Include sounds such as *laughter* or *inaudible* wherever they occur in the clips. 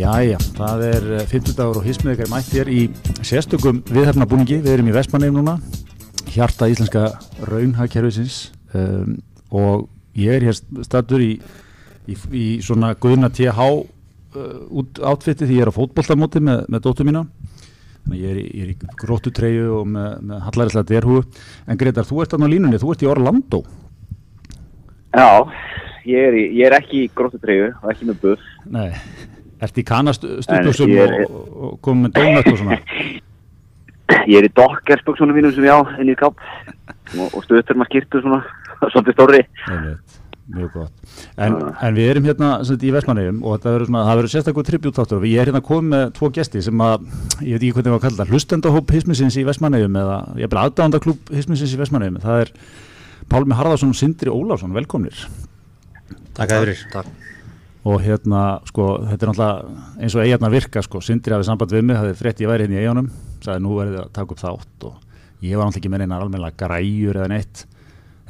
Jæja, það er 50 dagur og hismiðekar mætt hér í sérstökum viðhefnabúningi, við erum í Vestmannheim núna hjarta íslenska raunhagkerfisins um, og ég er hér statur í, í, í svona guðna TH uh, út átfitti því ég er á fótbolltamóti með, með dóttu mína. Þannig ég er ég er í grótutreyu og með, með hallarislega derhúu en Gretar, þú ert á línunni, þú ert í Orlando. Já, ég er, í, ég er ekki í grótutreyu og ekki með buff. Nei Ert í kanastupusum er... og, og komið með dónat og svona? *laughs* Ég er í dokkerspöksunum mínum sem ég á inn í káp og, og stöður maður skýrtu svona *laughs* svolítið stóri. Mjög gott. En, en við erum hérna sagt, í Vestmannegjum og það verður, verður sérstaklega tributáttur og ég er hérna komið með tvo gesti sem að, ég veit ekki hvernig það var að kalla það, hlustendahóp hismisins í Vestmannegjum eða ég er bara aðdáðandaklúb hismisins í Vestmannegjum. Það er Pálmi Harðarsson og Sindri Ólásson, velkomnir. Takk. Takk og hérna sko þetta er náttúrulega eins og eigarnar virka sko. Sindri hafið samband við mig, hafið frétt ég væri hérna í eigunum sagði nú verðið að taka upp þátt. Og ég var náttúrulega ekki með einar almenna græjur eða neitt.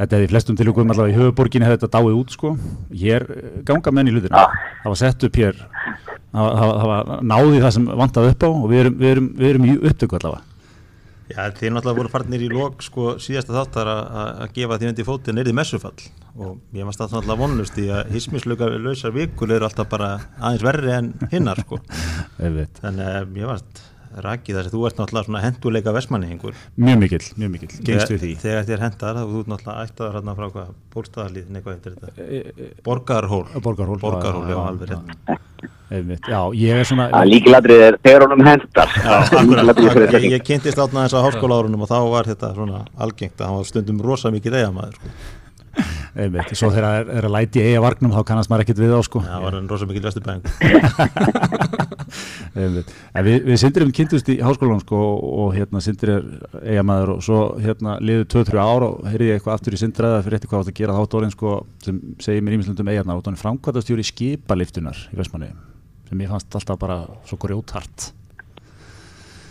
Þetta hefði flestum tilugum allavega í höfuborginni hefði þetta dáið út sko. Ég er ganga menn í lutina það var sett upp hér það var náði það sem vantaði upp á og við erum, við erum, við erum í upptöku allavega Já, þið náttúrulega voru farnir í lók sko síðasta þáttar að gefa því undir fótinn erði messufall. Og ég var státt náttúrulega vonlust í að hismislöka lausar vikul eru alltaf bara aðeins verri en hinnar sko. *laughs* Þannig að ég varst rakið þess að þú ert náttúrulega svona henduleika vesmanni einhver. Mjög mikill, mjög mikill, gengstu því. Þegar þér hendar, þú ert náttúrulega ættaður hérna frá hvað, bólstaðarlið, neikvað heitir þetta? E, e, Borgarhól. Borgarhól. Borgarhól, já, alveg hérna. Einmitt, já, ég er svona... Það líkiladrið er þegar honum hendar. Já, *laughs* akkurat, ég kynntist átna þess að háskóla árunum og þá var þetta svona algengt að hann var stundum rosa mikið sko. Einmitt, svo þegar það er, er að læti í eiga vargnum þá kannast maður ekkert við á sko Já, það var en rosa mikil vesturbæðing *laughs* við, við syndirum kynntust í háskólanum sko og hérna syndir er eiga maður og svo hérna liður 2-3 ár og heyrði ég eitthvað aftur í syndiræða fyrir eitthvað átt að gera þátt orðin sko sem segir mér ímislundum eigarna og þannig framkvæmtastjóri skipaliftunar í Vestmanni sem ég fannst alltaf bara svo grjóthart.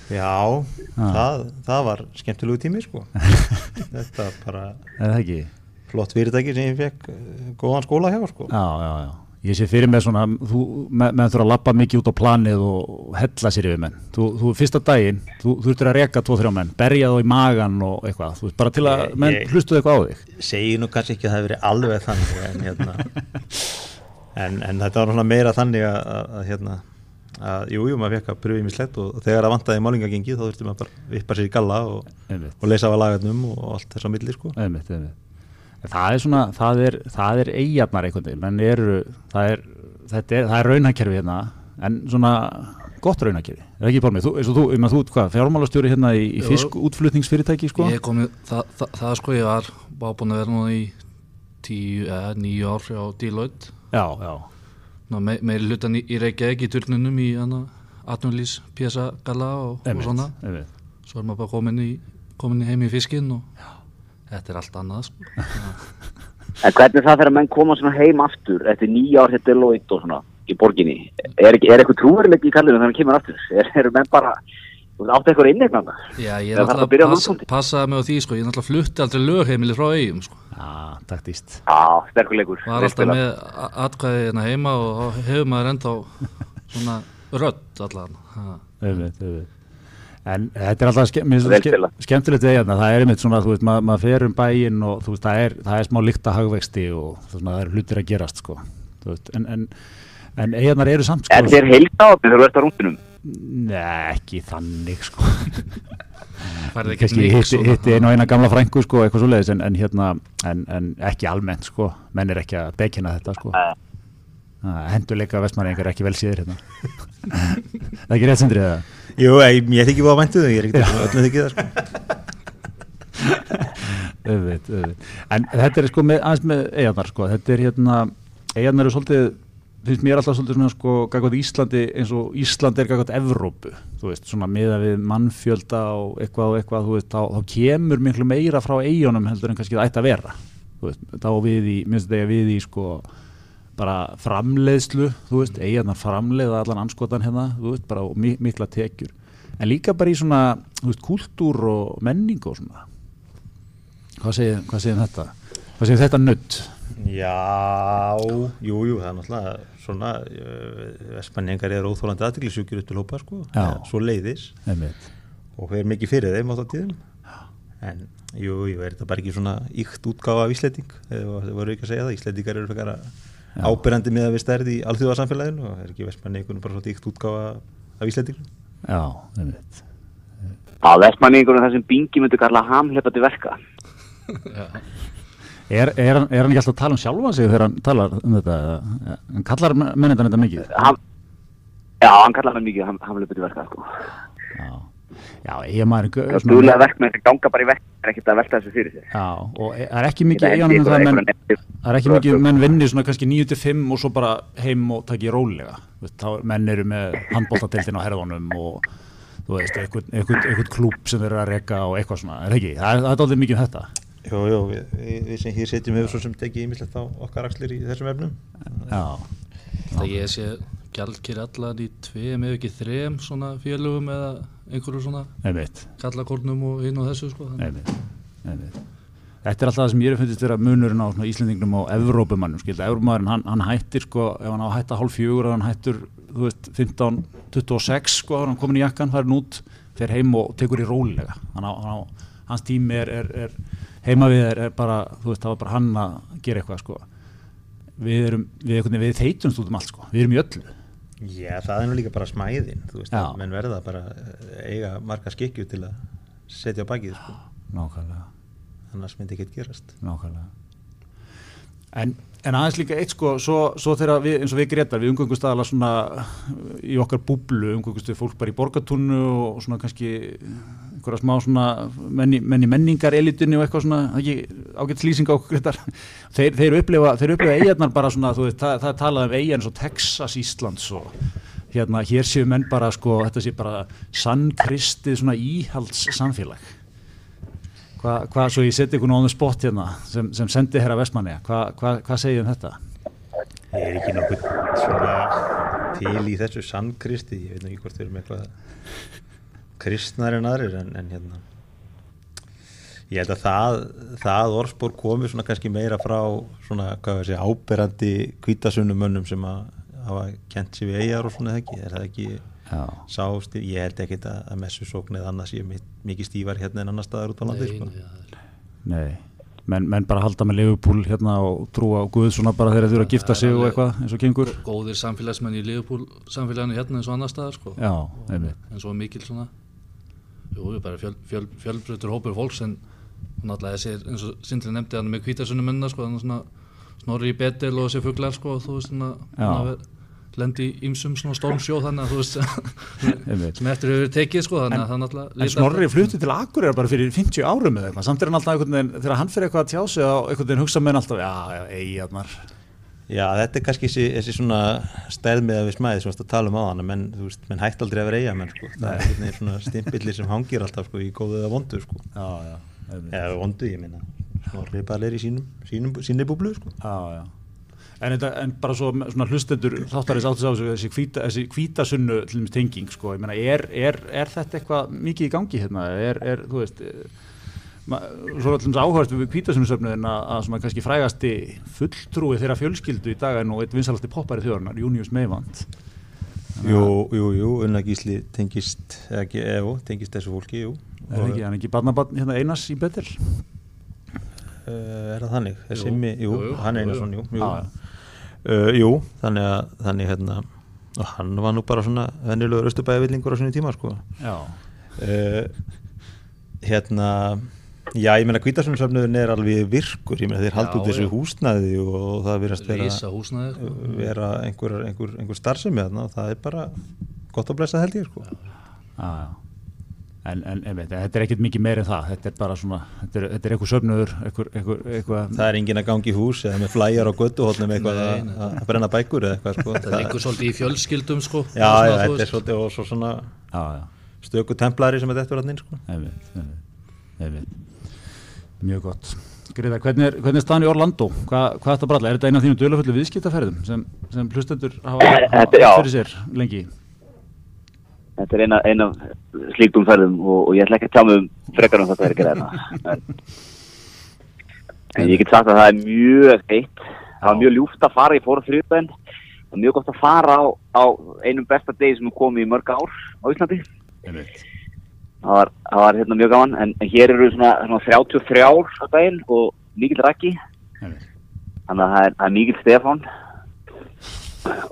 Já, það, það var skemmtilegu tími sko. *laughs* Þetta bara flott fyrirtæki sem ég fekk eh, góðan skóla hjá sko. Já, já, já. Ég sé fyrir mig svona, þú, með þurfa að lappa mikið út á planið og hella sér yfir menn. Þú, þú fyrsta daginn, þú þurftur að reyka tvo-þrjá menn, berja þá í magan og eitthvað, þú veist, bara til að menn hlustuðu eitthvað á þig. Segji nú kannski ekki að það hefur verið alveg þannig, en hérna, en, en þetta var svona meira þannig að, að hérna, að jújú, jú, maður fekk að pröfið mér slett og þegar það vantæði málingagengi þá þurfti maður bara vippa sér í galla og, og leysa að lagarnum og allt þess að milli, sko. Einmitt, einmitt það er svona, það er, það er eigarnar einhvern veginn, menn eru það er, er, er raunhakerfi hérna en svona gott raunhakerfi er ekki bálmið, þú, eins og þú, um að þú hvað, fjármálastjóri hérna í, í fiskútflutningsfyrirtæki sko? Ég kom, það, það, það sko ég var bábúin að vera núna í tíu eða nýju ár á Deloitte. Já, já. Ná, me, meiri hlutan í, í Reykjavík í turnunum í Atnulís, Pjesa, Galla og, og svona. Svo er maður bara komin í, komin heim í fiskinn og já þetta er allt annað sko. *laughs* En hvernig það þegar menn koma heim aftur eftir nýja ár þetta er lóitt og svona í borginni, er, er eitthvað trúverulegt í kallinu þegar það kemur aftur? *laughs* Er, er menn bara átt eitthvað innegna? Já, ég er alltaf pass, passaði mig á því sko, ég er alltaf flutti aldrei lögheimili frá eigum sko. Já, taktíst. Já, sterkuleikur. Það er alltaf með atkvæði hérna heima og hefur maður enda á svona rödd allan. Öfnit, öfnit. En þetta er alltaf ske, skemmtilegt við hérna, það er einmitt svona, þú veist, maður mað fer um bæinn og þú veist, það er, það er smá líkta hagvexti og veist, það er hlutir að gerast, sko, þú veist, en, en, en eiginnar eru samt, sko. Er þér heilt á þegar þú ert á rúndinum? Nei, ekki þannig, sko. *laughs* Kanski hitti, hitti einu og eina gamla frængu, sko, eitthvað svo leiðis, en, en hérna, en ekki almennt, sko, menn er ekki að bekina þetta, sko. Henduleika vestmæringar er ekki vel síður, hérna. *laughs* það er ekki rétt sendrið, eða? Jú, ég, ég þykki búið á væntu þau, ég er ekkert öllum þykkið það sko. Öðveit, öðveit. En þetta er sko með, aðeins með eigarnar sko, þetta er hérna, eigarnar eru svolítið, finnst mér alltaf svolítið svona sko, gagvað Íslandi eins og Ísland er gagvað Evrópu, þú veist, svona miða við mannfjölda og eitthvað og eitthvað, þú veist, þá, þá kemur miklu meira frá eigunum heldur en kannski það ætti að vera, þú veist, þá við í, minnst þetta við í sko, bara framleiðslu, þú veist, eiginarnar framleiða allan anskotan hérna, þú veist, bara mikla tekjur, en líka bara í svona, þú veist, kultúr og menning og svona. Hvað segir, hvað segir þetta? Hvað segir þetta nutt? Já, jú, jú, það er náttúrulega svona, vestmanningar eru óþólandi aðtiklisjúkjur upp til hópa, sko, svo leiðis Einmitt. og hver mikið fyrir þeim á það tíðum, en jú, jú, er þetta bara ekki svona ykt útgáfa af Íslanding, það voru ekki að segja það, Íslandingar eru fyrir að ábyrjandi með að við stærði í alþjóðarsamfélaginu og er ekki vestmanningunum bara svona ykt útgáfa af Íslandingum. Já, einmitt. Á vestmanningunum þessum bingi myndu kalla hamlepa til verka. Er, er, hann, er hann ekki alltaf að tala um sjálfa sig þegar hann talar um þetta? Hann kallar mennindan þetta mikið? Hann, já, hann kallar menn mikið ham, hamlöpu til verka, sko. Já, já, ég maður... Það er stúlega verk með þetta ganga bara í verk, er ekkert að velta þessu fyrir sig. Já, og e- það er ekki mikið eiganum það menn, það er ekki mikið menn vinni svona kannski 9-5 og svo bara heim og takja rólega. Þá menn eru með handbóltatiltin á herðunum og þú veist, eitthvað klúb sem þeir eru að reyka og eitthvað svona, er það ekki? Það er, það er aldrei mikið um þetta. Jú, jú, við, við sem hér setjum hefur svo sem tekið ímislegt á okkar axlir í þessum efnum. Já. Það ég sé gjaldkir allar í tveim ef ekki þrem svona félögum eða einhverju svona gallakornum og hinn og þessu sko. Einmitt, einmitt. Þetta er alltaf það sem ég er fundist vera munurinn á Íslandingnum og Evrópumannum, skilja, Evrópumannum hann, hann hættir sko, ef hann á að hætta hálf fjögur hann hættur, þú veist, 15-26 sko, hann komin í jakkan, farin út fer heim og tekur í rólega. Hann á, hann á, hans tími er, er, er heima við er, er bara, þú veist, það var bara hann að gera eitthvað sko. Við erum, við, við þeitumst út um allt sko. Við erum í öllu Já, það er nú líka bara smæðin, þú veist, menn verða bara eiga marga skikju til að setja á bakið sko. Nákvæmlega. Annars myndi ekki eitthvað gerast. Nákvæmlega. En, en aðeins líka eitt sko, svo, svo þegar við, eins og við Gretar, við umgöngust aðala svona í okkar búblu, umgöngust við fólk bara í borgatúnu og svona kannski einhverja smá svona menni, menni menningar elitinni og eitthvað svona, ekki ágætt slýsing á okkur Gretar, þeir, þeir upplifa, upplifa eigarnar bara svona, þú veit, það, það er talað um eigarn eins og Texas, Íslands og hérna, hér séu menn bara sko, þetta sé bara sannkristið svona íhalds samfélag Hvað, hva, svo ég seti ykkur náðum spott hérna sem, sem sendi hér að Vestmanni, hvað hva, hva segir um þetta? Ég er ekki nokkuð svona til í þessu sannkristi, ég veit ekki hvort við erum eitthvað kristnar en aðrir en, en hérna. Ég held að það, það orðspór komi svona kannski meira frá svona, ég, áberandi kvítasunumönnum sem að hafa kent sér við eigjar og svona ekki, er það ekki sást, ég held ekki að, að messusókn eða annars ég er mikið stífar hérna en annar staðar út á landi sko. Nei, menn, menn bara halda með Liverpool hérna og trúa á Guð svona bara þegar þau eru að gifta sig og eitthvað eins og gengur. Góðir samfélagsmenn í Liverpool samfélaginu hérna eins og annar staðar sko. Já, einmitt. En svo mikil svona Jú, bara fjöl, fjöl, fjölbrutur hópur fólks en náttúrulega þessi eins og Sindri nefndi hann með kvítarsunum menna sko, svona snorri í betel og þessi fugglar sko, og þú veist svona lendi ímsum svona stormsjóð þannig að þú veist *laughs* sem eftir hefur tekið sko en, en Snorri flutti til Akureyra bara fyrir 50 árum eða eitthvað, samt er hann alltaf einhvern veginn þegar hann fyrir eitthvað að tjá sig á einhvern veginn hugsa með alltaf, já, já, eigarnar Já, þetta er kannski þessi, þessi svona stærð með að við smæði sem við talum á hann menn, veist, menn hægt aldrei að vera eiga menn sko, það er svona stimpillir sem hangir alltaf sko í góðu eða vondu sko. Já, já, eða vondu, ég minna Snorri bara er í sínum, sínum, sínum búblu sko. Já, já. En, þetta, en bara svo hlustendur þáttarins áttis á þessu hvíta, þessi hvítasunnu tenging sko, ég meina, er, er, er þetta eitthvað mikið í gangi hérna, er, er þú veist, svo er alltaf áhörst við hvítasunnsöfnuðin að, svona kannski frægasti fulltrúi þeirra fjölskyldu í dag er nú eitt vinsalasti poppari þjóðarnar, Június Meivand. Jú, jú, jú, Unna Gísli tengist, ekki, eða, tengist þessu fólki, jú. Er ekki, hann er ekki barnabarn hérna einas í betur? Uh, er það þannig? Jú, jú, jú, hann er Einarsson, jú. jú. Ah. Uh, jú, þannig að þannig, hérna, hann var nú bara svona vennilegur östubæðivillingur á svona tíma sko. uh, hérna já, ég meina Kvítarsvöndssöfnuðin er alveg virkur, ég meina þeir haldi út þessu húsnæði og það verðast vera, sko. vera einhver, einhver, einhver starfsemi og það er bara gott að blessa held ég sko. já, já En, en, en þetta er ekkert mikið meir en það þetta er bara svona, þetta er, þetta er eitthvað söfnöður eitthvað, eitthvað, eitthvað það er engin að gangi í hús eða með flæjar á göttuhólnum eitthvað nei, nei. að brenna bækur eða eitthvað sko. það liggur svolítið í fjölskyldum sko. já, já þetta er svolítið og svo svona já, já. stöku templari sem er þetta verið sko. Mjög gott. Skriða, hvernig er, er staðan í Orlando? Hva, hvað er þetta bralla, er þetta eina af þínum döluföldu viðskiptaferðum sem, sem hlustendur hafa, fyrir sér lengi? Þetta er eina, eina slíktum ferðum og, og ég ætla ekki að tjá mig um frekar um þetta er ekki reyna en, ég get sagt að það er mjög heitt. Það var mjög ljúft að fara, ég fór á þrjúðbæn það var mjög gott að fara á, á einum besta degi sem kom í mörg ár á Íslandi. Einmitt. Það var, það var hérna mjög gaman en, en hér eru svona, svona 33 ár á daginn og mikill rækki Einmitt. þannig að það er, það er mikill Stefán.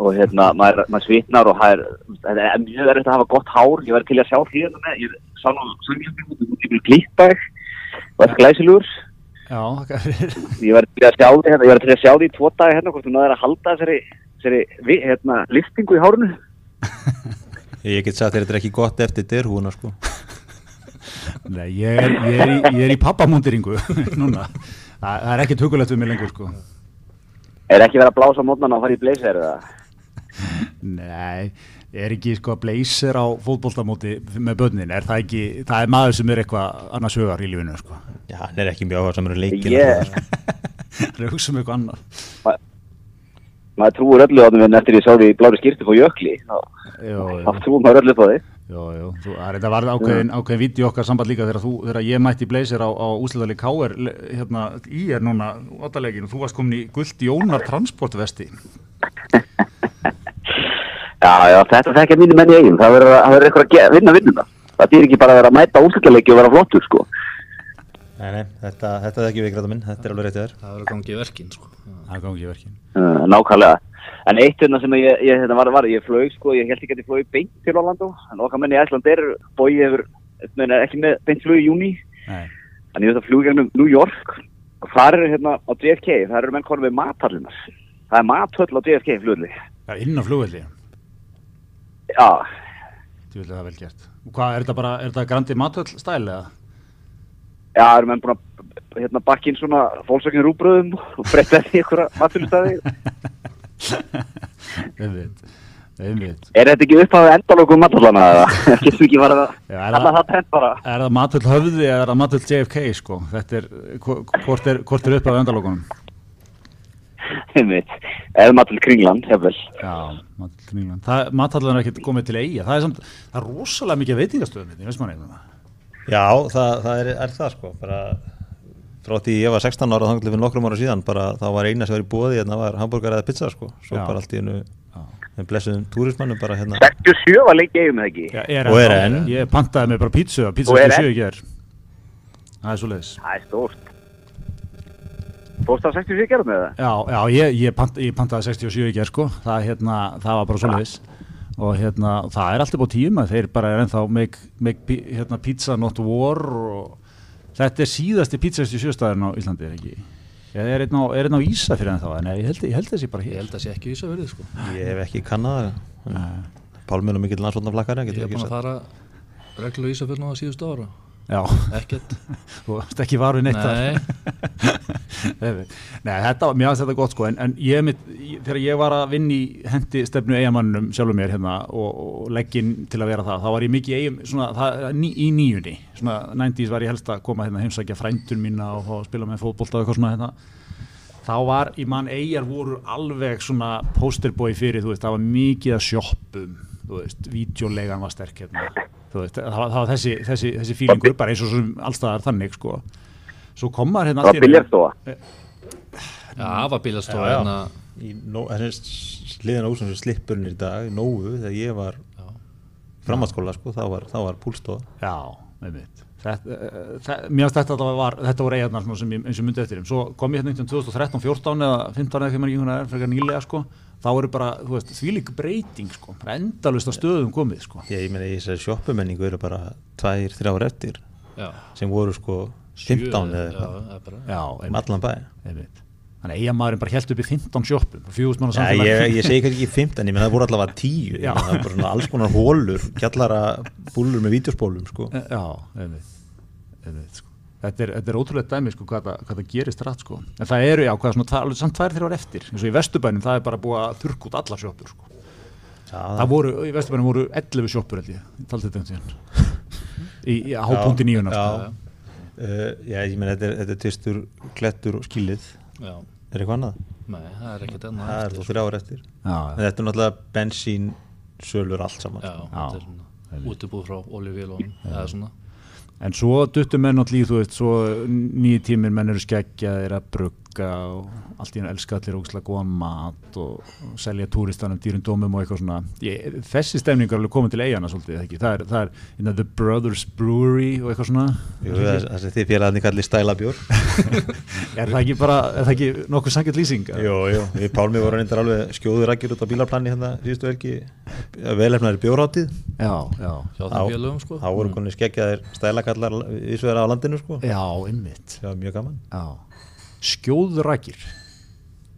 Og hérna maður, maður svitnar og það er, er mjög verið að hafa gott hár. Ég verði til að sjá því hérna með. Ég sá nú í klippa og það er glæsilegur. Já, fyrir. *laughs* ég verði til að sjá því hérna, ég verði til að sjá því tvo dagi hérna hvort þú náður að halda þessari, þessari vi- hérna, liftingu í hárunu Ég get sagt þér þetta er ekki gott eftir derhúna sko Nei, ég er, ég er í, ég er í pappamúndiringu *laughs* núna. Það, það er ekki tökulegt við mig lengur, sko. er ekki verið að blása mótnana og fara í blazer eða Nei, er ekki sko blazer á fótboltamóti með börnin, er það ekki, það er maður sem er eitthvað annars hugar í lífinu, sko. Já, hann er ekki mjög áhuga samur leikin Ég- Það *laughs* er hugsa um eitthvað annað. maður trúur öllu á þeim eftir ég sá því í blári skýrtu på jökli þá trúur maður öllu på því jó, jó. Þú, það er þetta varð ákveðin, ákveðin vídeo okkar samband líka þegar, þú, þegar ég mætti blazer á, á úsliðali K.R. hérna í er núna óttalegin og þú varst komin í gullt Jónar transportvesti. Já, já, þetta þekkja mínu menn í eigin. Það verður eitthvað að vinna vinnuna. Það býr ekki bara að vera að mæta úsleikaleiki og vera flottur, sko. Nei, nei, þetta, þetta er ekki vikræða minn, þetta er alveg réttið þér það verður gangið í verkin sko. Það gangi í verkin. Uh, nákvæmlega. En eitt hérna sem ég, ég hérna var, var, ég flög, sko, ég held ekki að ég flög beint til Orlando. En okkar menn í Æsland er, bói hefur, menn er ekki með beint flög í júni. Nei, En ég veist að flug gegnum New York. Og þar eru hérna á JFK, þar eru menn konum við mathallunar. Það er mathöll á JFK flugli. það er inn á flugvelli. Já, Þú vil það vel gert. Og hvað, er þetta bara, er þetta grandi matöll stæl eða? Já, það eru menn búin að hérna bakka inn svona fólksökinn rúbröðum og breytta því ykkur. *laughs* Einmitt, einmitt. Er þetta ekki upphafið endalókum matallana eða? *laughs* Getur ekki bara það? Já, er Alla það- tent bara. Er það matöll höfði eða er það matöll JFK sko? Þetta er, hvo- hvort er, hvort er upp af endalókunum? Eða matall kringlan. Já, matöll kringlan. Matallan er ekkert komið til eiga. Það er samt, það er rosalega mikið veitingastöðum ég veist maður eitthvað. Já, það, það er, er það sko bara frá því ég var 16 ára þannig fyrir nokkrum ára síðan bara þá var eina sem var í bóði hérna var hambúrgar eða pizza sko svo Já. bara allt í hennu Já. með blessuðum túrismannum bara hérna 67 var lengi eigum eða ekki? Já, er Og er enn. Ég pantaði mig bara Og er 67 í ger. Það er svo leiðis. Það er stórt. Fórst það 67 gerðum með það? Já, já, ég, ég, pant, ég pantaði 67 í ger sko, það, hérna, það var bara svo leiðis og hérna, það er alltaf búið tíma, þeir bara er ennþá make, make hérna, pizza not war og þetta er síðasti pizza 67 staðurinn á Íslandi, er ekki? Ég er einn á, er á Ísafjörði ennþá, en ég held, ég held þessi bara ég hér. held að það sé ekki í Ísafjörði sko. ég hef ekki Pálminn og mikill landsvotnaflakkari ég ekki búin að fara reglu í Ísafjörði nú að síðustu ára Já, ekkert *laughs* þú veist ekki varu neitt. *laughs* Nei, Nei, þetta, mér finnst þetta gott sko, en, en ég, mitt, ég, þegar ég var að vinna í hendi stefnu eigamannum sjálfur mér hérna og, og legginn til að vera það, þá var ég mikið eigum, svona, það, ný, í nýjunni, svona 90s var ég helst að koma hérna heimsækja frændun mína og að spila með fótbolta og eitthvað svona hérna. Þá var, í mann eigar voru alveg svona posterboy fyrir, þú veist, það var mikið að sjoppum, þú veist, vídeolegan var sterk hérna, þú veist, það var, það var þessi, þessi, þessi fílingur, bara eins og sem allstaðar þannig, sko. Svo kom maður hérna Það allt var í einu- biljarstofa. já, það var já. hérna í nó- þessi sliðan á úsum sem slippurinn í dag í Nóu þegar ég var Já. framhaldsskóla sko þá var, þá var púlstofa Já, uh, það, mér finnst þetta var, þetta voru eigarnar svona sem ég, eins og myndi eftir þeim. Svo kom ég hérna einhvern 2013, 14 eða 15 eða ekki er frekar nýlega sko. Þá eru bara, þú veist, þvílík breyting sko. Endalust að stöðum komið sko. ég, ég meina þessari sjoppumenningu eru bara tvær, þrjár eftir já, sem voru sko 15 eða já, eitthvað það er bara Já, um allan bæ einmitt. Þannig að eigarmaðurinn bara held upp í 15 sjoppum, fjúst manna Já, samfélag. ég, ég segi kannski ekki 15, ég menn það voru allavega 10 ég Já. meina, það var bara svona alls konar hólur *laughs* kjallara búlur með vídeospólum sko. Já, einmitt. Einmitt sko. Þetta er, þetta er ótrúlega dæmi sko, hvað, það, hvað það gerist rætt sko. En það eru, já, hvað, svona, alveg samt tvær þrjár eftir. eins og í Vesturbænum, það er bara búið að þurrka út allar sjoppur sko. Já, Það voru, í Vesturbænum voru 11 sjoppur held ég, taldi þetta um síðan. Í, í hápunkti nýjunar já, sko. uh, já, ég menn þetta er, þetta er tvistur, klettur og skilið já, er eitthvað annað? nei, það er ekkert enn Það er þú þrjár eftir Já, en þetta er náttúrulega bensín sölur allt saman já, sko. þetta er svona útibúð frá olíuvélunum eða svona en svo duttum menn átt líð þú veist, svo nýjum tíminn menn eru skeggjaðir að brugga og allt í hennu elska allir ógislega góðan mat og, selja túristanum dýrum dómum og eitthvað svona. Ég, þessi stemning er alveg komið til eigana svolítið ekki, það er, það er you know, The Brothers Brewery og eitthvað svona. Jú, það sem þið félagarnir kallir stælabjór *laughs* Er það ekki bara, er það ekki nokkuð sangið lýsing? Jú, jú, við Pálmi vorum reyndar alveg skjóður rækjur út á bílarplanni hérna síðustu velki velefnaður bjórháttið Já, já. Félögum sko. Þá voru konið skeggjaðir stælakallar ísverðar skjóðurækir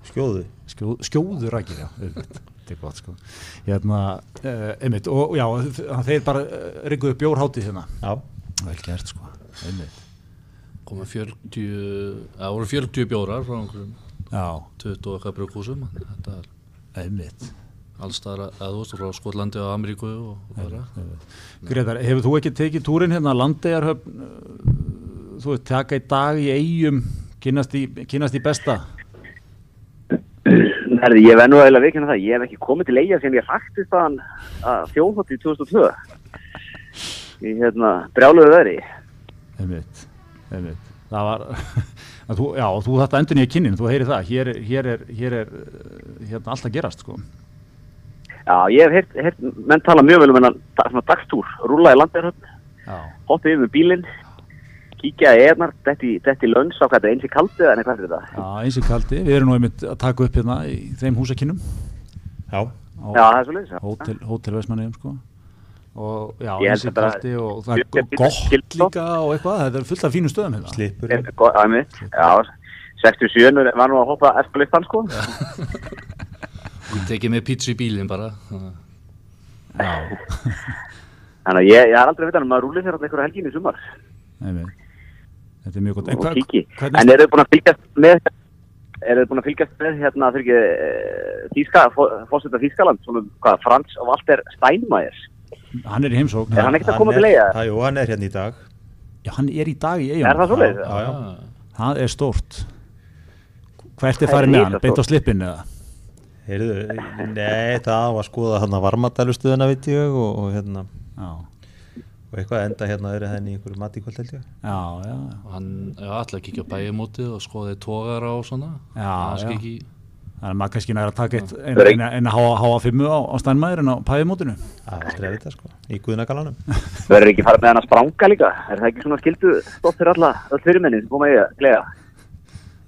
Skjóðu? Skjóð, skjóðurækir, já þetta er gott sko. Hérna, uh, einmitt, og já, þeir bara uh, ringuðu bjórháttið hérna. Já, vel gert sko, einmitt. Komið 40 það voru 40 bjórar frá einhverjum já, 20 og eitthvað brugghúsum. Þetta er einmitt. allstaðar að þú veist frá Skotlandi og Ameríku og, bara Gretar, hefur þú ekki tekið túrin hérna landegarhöfn uh, þú veist, taka í dag í eigum kynast í, kynast í besta? Herði, ég verð nú eiginlega veikina það, ég hef ekki komið til eiga sem ég hrættist að þjóðhátti í 2002 í hérna brjáluðu veðri. Einmitt, einmitt. Það var *laughs* að þú, já, þú þetta endur nýja kynnin, þú heyri það. Hér hér er, hér er hérna allt að gerast sko. Já, ég hef heyrt, heyrt menn tala mjög vel um hennan dagstúr, rúla í landegarhöfn já, hoppið yfir bílinn kíkja í eðnar, detti, detti lönns á hvað þetta er eins í kaldið en hvað er þetta? já, eins og kaldi. Við erum nú einmitt að taka upp hérna í þeim húsakinnum já, á Já, það er svo leiðis hótel, hótel Vestmanniðum sko. Og já, eins og að bara- kaldi og það er gott líka og eitthvað, þetta er fullt af fínum stöðum hérna. Slipur Það er já 67 var nú að hoppa eftir listan sko Ég tekið með pítsu í bílinn bara. Já, Þannig að ég, ég har aldrei veit hann, maður rúlir þér alltaf einhverja helgin í sumar. Einmitt þetta er mjög gott. Og hva- hvernig- En eru þið búin að fylgjast með eru þið búin að fylgjast með hérna eh, Þýska, fósetta Þýskaland svona hvað, Frans Walter Steinmeier? Hann er í heimsókn. Er hann ekkert að koma til eiga? Já, jú, hann er hérna í dag. Já, hann er í dag í eigum Er það svoleiðis? Já, já, það er stórt. Hvert er Það er farið með hann, beint á slippin eða? Heyrðu, nei, það var að skoða hann að varmadælustuðuna, veit ég og, og hérna, já, og eitthvað enda hérna öðru henni í einhverju matíkvöld held ég. Já, já, og hann er alltaf að kíkja á bæjumótið og skoði tógara og svona. Já, er já. ekki þannig að maður kannski næra að taka er eina, eina, eina háa, háa fimmu á, á stænmæður en á pæðumótinu Það var aldrei að vita, sko, í guðnagalanum *laughs* Verður ekki farið með hann að spranga líka? Er það ekki svona skildu stótt fyrir alla öll fyrirmennin sem koma í að glega?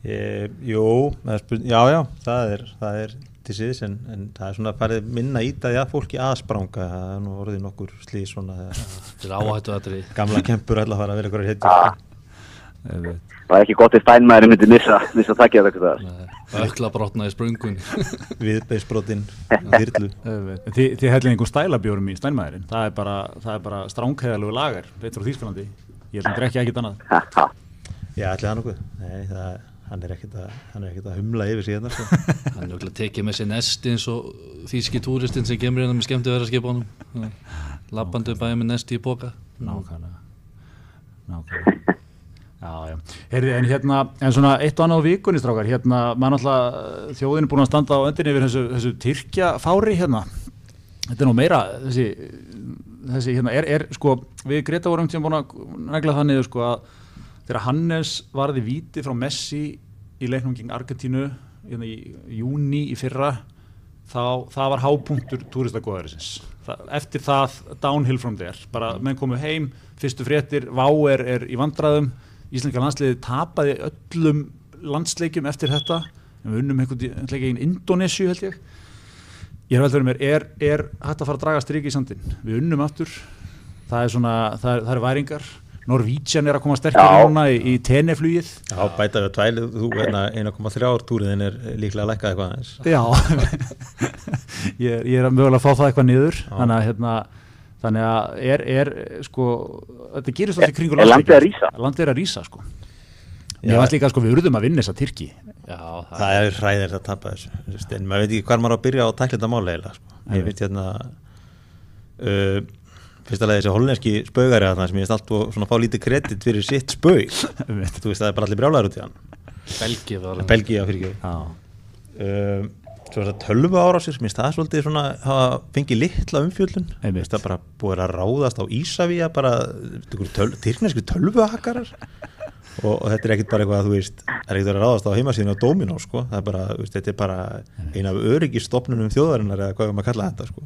Ég, jú, það er spurning, já, já, það er, það er til síðis en, en það er svona farið minna ítaði að fólki að spranga, það er nú orðið nokkur slís svona þegar Þetta áhættu aðri gamla kempur ætla að fara að vera ykkur að Ah. hitja. Það er ekki gott ef stænmaður myndi missa, missa takkið af eitthvað þar. ökla brotna í spröngunni *laughs* Viðbeisbrotin. *laughs* Þi, þið hellið einhvern stælabjórum í stænmæðurinn það er bara, það er bara stránkæðalegu lagar veit frá Þýskalandi ég held að drekja ekkit annað Já, ætli það nokkuð. Nei, það, hann er hann er ekkert að humla yfir síðan, sko. *laughs* hann er ökla tekið með sér nesti eins og þýski túristinn sem kemur hérna með skemmti vera skipunum lappandi bæði með nesti í boka nákvæmlega. Nákvæmlega. *laughs* Já, já. Heyrði, en hérna, en svona eitt og annað á vikunni strákar, hérna, maður náttúrulega þjóðin er búin að standa á öndinni yfir þessu, þessu Tyrkjafári hérna. Þetta er nú meira, þessi þessi hérna, er, er sko við Greta vorum tíma búin að negla það niður sko að þegar Hannes varði víti frá Messi í leiknum gegn Argentínu hérna í júni í fyrra þá það var hápunktur túristagóðarisins eftir það downhill from there. Bara menn komu heim, fyrstu fréttir Vá er, í vandræðum. Íslenska landsliði tapaði öllum landsleikjum eftir þetta. Við unnum einhvern veginn Indonésiu held ég. Ég er veldur mér, er, er hægt að fara að draga stryki í sandin við unnum aftur. Það er svona, það er, það er væringar Norvítsjan er að koma sterkir Já. núna í, í teneflugið Já, bæta við tvælið, þú, hérna, 1,3 túriðin er líklega að lækka eitthvað aðeins. Já, *laughs* ég, ég er að mögulega að fá það eitthvað niður þannig að, hérna, þannig að er, er sko, þetta gerist alltaf kringur Er landið að rísa? Landið er að rísa sko Já. Ég veist líka sko við urðum að vinna þessa Tyrki já, það, Það er hræðir að tapa þessu, en maður veit ekki hvað maður á að byrja á að tækla þetta máli eiginlega, sko. Ég veit hérna, uh, fyrsta lagi þessi hollenski spaugari að það sem ég veist allt og svona fá lítið kredit fyrir sitt. Einmitt. Þú veist, það er bara allir brjálæður út í hann. Belgi var Belgía fyrir ekki. Já, Um, tölvu árásir, minnst það svolítið svona hafa fengið litla umfjöldun minnst það bara búið að ráðast á Ísavíja bara töl, tyrkneskri tölvuhakkarar og, og þetta er ekkit bara eitthvað að þú veist það er ekkit að ráðast á heimasíðinu á Dominó sko. það er bara, veist, þetta er bara eina af öryggistofnunum þjóðarinnar eða hvað við maður kalla þetta sko.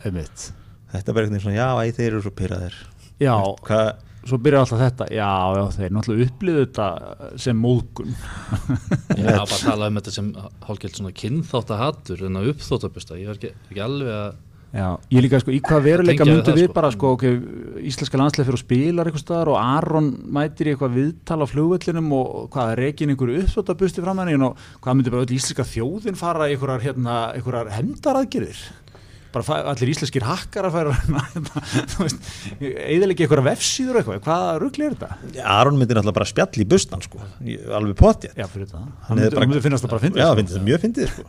Þetta er bara eitthvað svona, já, æ, þeir eru svo pyrraðir Já, hvað svo byrjar alltaf þetta, já, já þeir náttúrulega upplýðu þetta sem móðgun. Ég var bara að tala um þetta sem hálfgeilt svona kynþáttahattur en að uppþóttabesta, ég var ekki, ekki alveg að Já, ég líka sko, í hvað veruleika myndu við sko. bara sko, ok, íslenska landsleif fyrir að spila eitthvað staðar og Aron mætir í eitthvað viðtal á flugvöllinum og hvað, reygin einhverju uppþóttabusti fram henni og hvað myndi bara öll íslenska þjóðin fara í einhverjar, hérna, einhverjar hendaraðgerðir bara allir íslenskir hakkar að færa eðalegi eitthvað vefsíður eitthvað, hvaða ruggli er þetta? Já, Aron myndir náttúrulega bara spjall í bustan sko, alveg potið Já, fyrir það, hann myndir myndi finnast það bara fyndið Já, sko. finnst það mjög fyndið sko.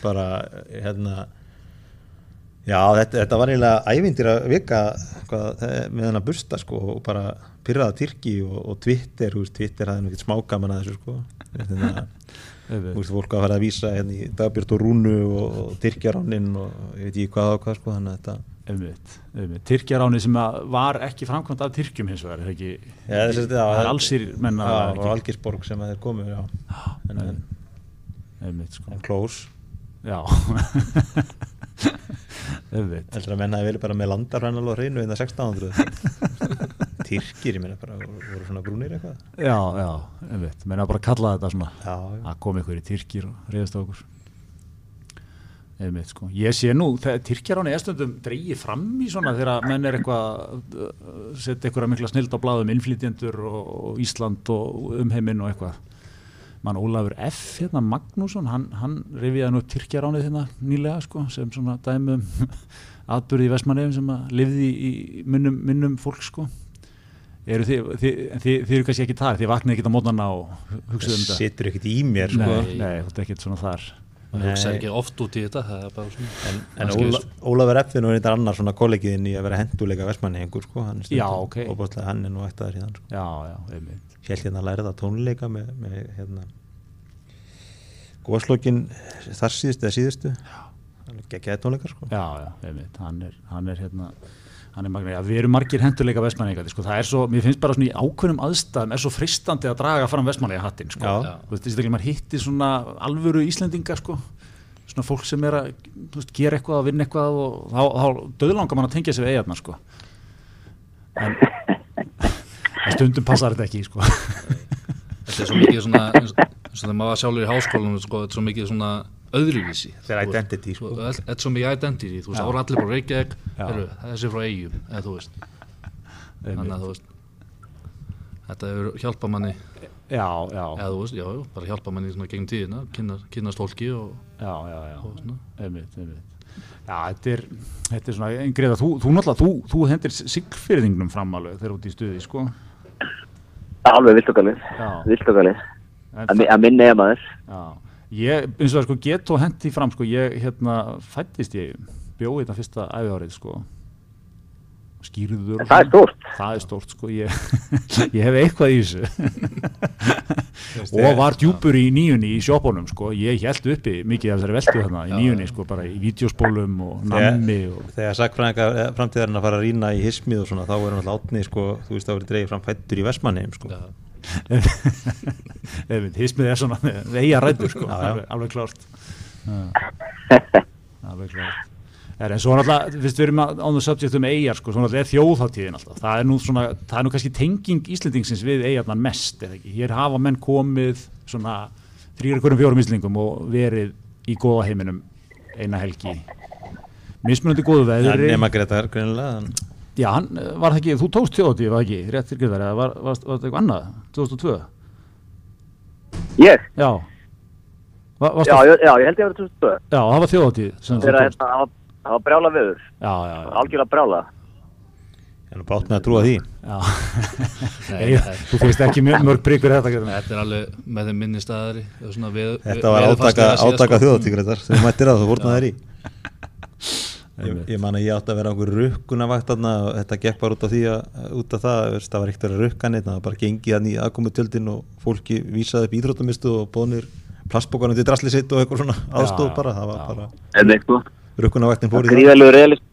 Bara, hérna Já, þetta, þetta var eiginlega ævindir að vika hvað, með hann að busta sko og bara pyrraða Tyrki og, og Twitter, húst, Twitter hafði náttúrulega smákaman að þessu sko Þú veist, fólk að fara að vísa hérna í Dagbjörn og Rúnu og, Tyrkjaráninn og ég veit ekki hvað og hvað sko þannig að þetta Einmitt, einmitt. Tyrkjaráni sem var ekki framkvæmt af Tyrkjum hins vegar, ekki, ja, þessi, já, það er allsýr menna Já, það var Algersborg sem þeir komu, já. En, en, einmitt, sko. en close Já. *laughs* Heldur að menna að ég vilja bara með landarfrænal og hreinu innan 1600 *laughs* Tyrkir, ég meina bara, voru svona brúnir eitthvað? Já, já, einmitt, menna bara kalla þetta svona já, já. að koma ykkur í Tyrkir og reyðast á okkur. Einmitt, sko. Ég sé nú, Tyrkjar áni erstundum dreyið fram í svona þegar menn er eitthvað setja ykkur að mikla snild á bláðum innflytjendur og Ísland og umheiminn og eitthvað. Mann Ólafur F. hérna Magnússon, hann, hann reviði nú Tyrkjaránið hérna nýlega sko, sem svona dæmum *laughs* atbyrði í Vestmanneifin sem að lifði í minnum, minnum fólk sko eru þið, þið, þið, þið eru kannski ekki þar, þið vaknið ekki á mótnarna og hugsaðu um þetta? Það setur ekkert í mér sko. Nei, nei, þetta er ekkert svona þar. Það hugsaðu ekki oft út í þetta svona, en, en Óla, Ólafur er nú einnig annar svona kollegiðin í að vera henduleika Vestmanneifin sko, hann er, já, okay. hann er nú eitt aðeins hérna sko. já, já, einmitt. Hjælt hérna að læra það tónleika með, með hérna góðslokkin þar síðustu eða síðustu. Geggjaði tónleikar sko. Já, já, einmitt, hann er, hann er hérna magna, já, við erum margir henduleika vestmanninga sko, það er svo, mér finnst bara svona í ákveðnum aðstæðum er svo fristandi að draga fram vestmanninga hattin sko, þú veist, þess að maður hittir svona alvöru Íslendinga sko. Svona fólk sem er að veist, gera eitthvað að vinna eitthvað og þá, þá döðlangar mann að tengja sig við eigarna sko. *laughs* En stundum passar þetta ekki sko. Þetta er svo mikið svona eins og þegar maður sjálfur í háskólanum sko, þetta er svo mikið svona öðruvísi þetta er identity sko. þetta er svo mikið identity þú veist, ára allir bara Reykjavík þessi frá eigum, eða þú veist. Þannig að þú veist þetta hefur hjálpað manni. Já, já. Eða þú veist, já, bara hjálpað manni svona gegn tíðina, kynast fólki og já, já, já, einmitt, einmitt. Já, þetta er, þetta er svona eingriða, þú, þú náttúrulega, þú, þú hendir siglfyrðingnum fram alveg þegar út í stuði, sko. Alveg viltokalið, viltokalið að minna ég maður ég, eins og það sko get og hendi fram sko, ég hérna fættist ég bjóði þetta fyrsta æfi árið sko skýrður það er stórt. Það er stórt sko ég, *laughs* ég hef eitthvað í þessu. Og var djúpur í nýjunni í sjópunum sko. Ég held uppi mikið af þessari veldu þarna í nýjunni sko bara í vídeospólum og nammi og... þegar sagfræðinga eh, framtíðarinn að fara að rína í hismið og svona þá er hann alltaf átni sko þú veist er það dreigð fram fættur í Vestmannheim sko hismið *laughs* er svona eiga ræður sko. Alveg klárt. *laughs* Alveg klárt. Er, en svo náttúrulega, fyrst við erum á the subject um eigjar sko, svo náttúrulega er þjóðháttíðin alltaf. Það er nú svona, það er nú kannski tenging Íslendingsins við eigjarnar mest, eða ekki? Hér hafa menn komið svona þrýra hverjum fjórum Íslendingum og verið í góða heiminum eina helgi. Mismunandi góðu veðri. ja, Nema Gretar greinilega Já, hann var það ekki, þú tókst þjóðháttíð var ekki, rétt fyrir Gretar, eða var, var, var þetta eitthvað annað 2002? Ég? Já. Va, já, já, já, ég held ég að það var 2002 Já, það var þjóðháttíð það var brjála viður já, já, já. algjörlega brjála ég er bátt með að trúa því. *laughs* Nei, þú finnst ekki mjög mörg bríkur þetta þetta er alveg með þeim minni staðari. Þetta var átaka, átaka sko. þjóðatíkrættar sem mættir að þú fórnaði þér í ég, ég man að ég átti að vera okkur rukkunavakt og þetta gekk bara út af því að út af það, það var að vera rukkan það var bara gengið að nýja aðkomu tjöldin og fólki vísaði upp íþróttamistu og bónir plastbókarnir til drasli sitt og eitthvað svona aðstóð bara, það var bara En eitthvað, rukkunavaktin fór í það. Gríðalegu realist,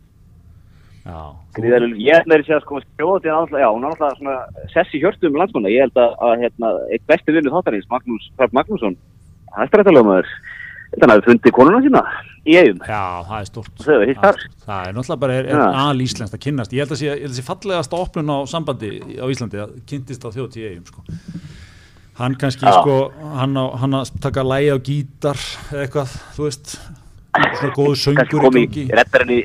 Já, gríðalegu, ég held að að sko er alltaf, já, hún er alltaf svona sess í hjörtum landsmanna, ég held að, að hérna, eitt besti þetta hann hafi fundið konuna sína í eigum, já, það er stort hitt þar. Það er náttúrulega bara er, er Já. alíslenskt að kynnast Ég held að sé, ég held að sé fallegasta opnun á sambandi á Íslandi að kynntist á þjóðtíð eigum sko. Hann kannski Já. sko hann, á, hann að taka lægi á gítar eitthvað, þú veist svona góðu söngur í gangi reddar henni,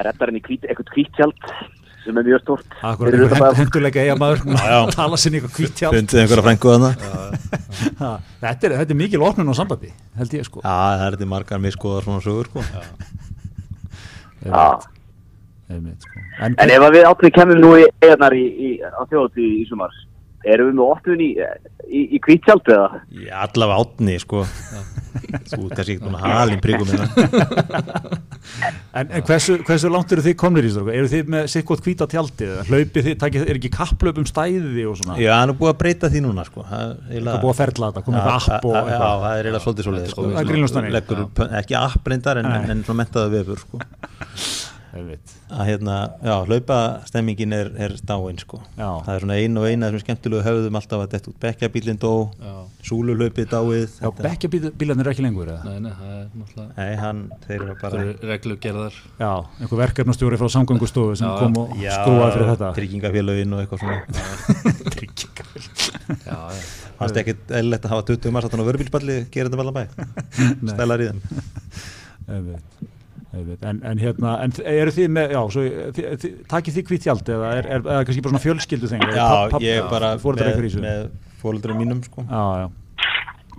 reddar henni hvít, eitthvað hvítjald sem er mjög stort. Fyrir einhver henduleika eiga maður *laughs* tala fundið einhverja frængu þarna þetta, er- þetta er mikil opnun á sambandi held ég sko já, það er þetta margar miskoðar svona sögur sko. Já. Einmitt, sko. en, En ef við áttum kemum nú í í, í, á þjóðtíð í, í sumar, erum við með opnun í, í, í hvítjald eða? já, allavega átni sko. þú ert kannski ekki búin að halin príkum minna *laughs* En, en hversu, hversu langt eru þið komnir í þessu? Eru þið með sikkot hvíta tjaldið? eða Hlaupið þið, takið, er ekki kapplöp um stæði og svona? já, hann er búið að breyta því núna sko. það er Það er búið að ferla þetta, komið eitthvað app og já, eitthvað. já, það er eiginlega svolítið svolítið sko. Það er ekki app reyndar en, en, en svona mentaða vefur sko. *laughs* Að hérna, já, hlaupastemmingin er, er dáin sko. Já. það er svona ein og eina sem skemmtilegu höfðum alltaf að detta út. Bekkjabílinn dó, Já. súluhlaupið dáið. Já, þetta- bekkja bílarnir er ekki lengur eða? Nei, nei, það er náttúrulega Nei, hann, þeir eru bara reglugerðar. Já, einhver verkefnastjóri frá samgöngustofu sem Já, kom og skrúaði fyrir þetta. tryggingafélögin og eitthvað svona. Já, *laughs* já, fannst ekkit eðlilegt að hafa 20 marsatan á vörubílspalli gera þetta bara bæ *laughs* stælar í þeim. En, en hérna, en eru þið með, já, svo, þið, þið, takið þið hvitt tjald eða er, er, er kannski bara svona fjölskyldu þeng? já, ég er bara með, með fólöldurum mínum sko. Já, já,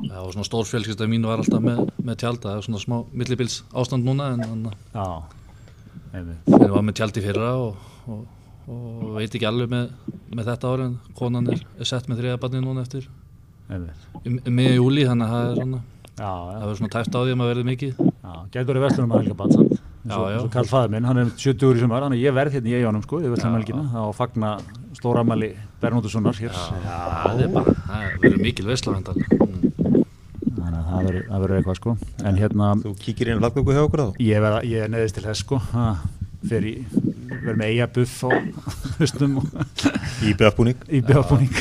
já, og svona stór fjölskylda mín var alltaf með, með tjald, það er svona smá millibils ástand núna en þannig að við var með tjald í fyrra og, og, og veit ekki alveg með, með þetta ári en konan er, er sett með þriðabarni núna eftir. Um, um miðja júli, þannig að það er svona það verður svona tæft á því að maður verði mikið gætur verið verslunum að helga batsand. Já. Svo Karl fæður minn, hann er 70 úr í sumar, þannig að ég verð hérna í eigunum sko, ég verslunum helgina, þá fagna stóramæli Bernóttussonar hér. það er bara, það verður mikil mm. Þannig að það verður- það verður eitthvað sko. En hérna, þú kíkir inn á flatgöku hjá okkur ég, verða, ég er neðist til þess sko, í, verður með eiga buff á *laughs* höstum og í beðafbúning í bjáfbúning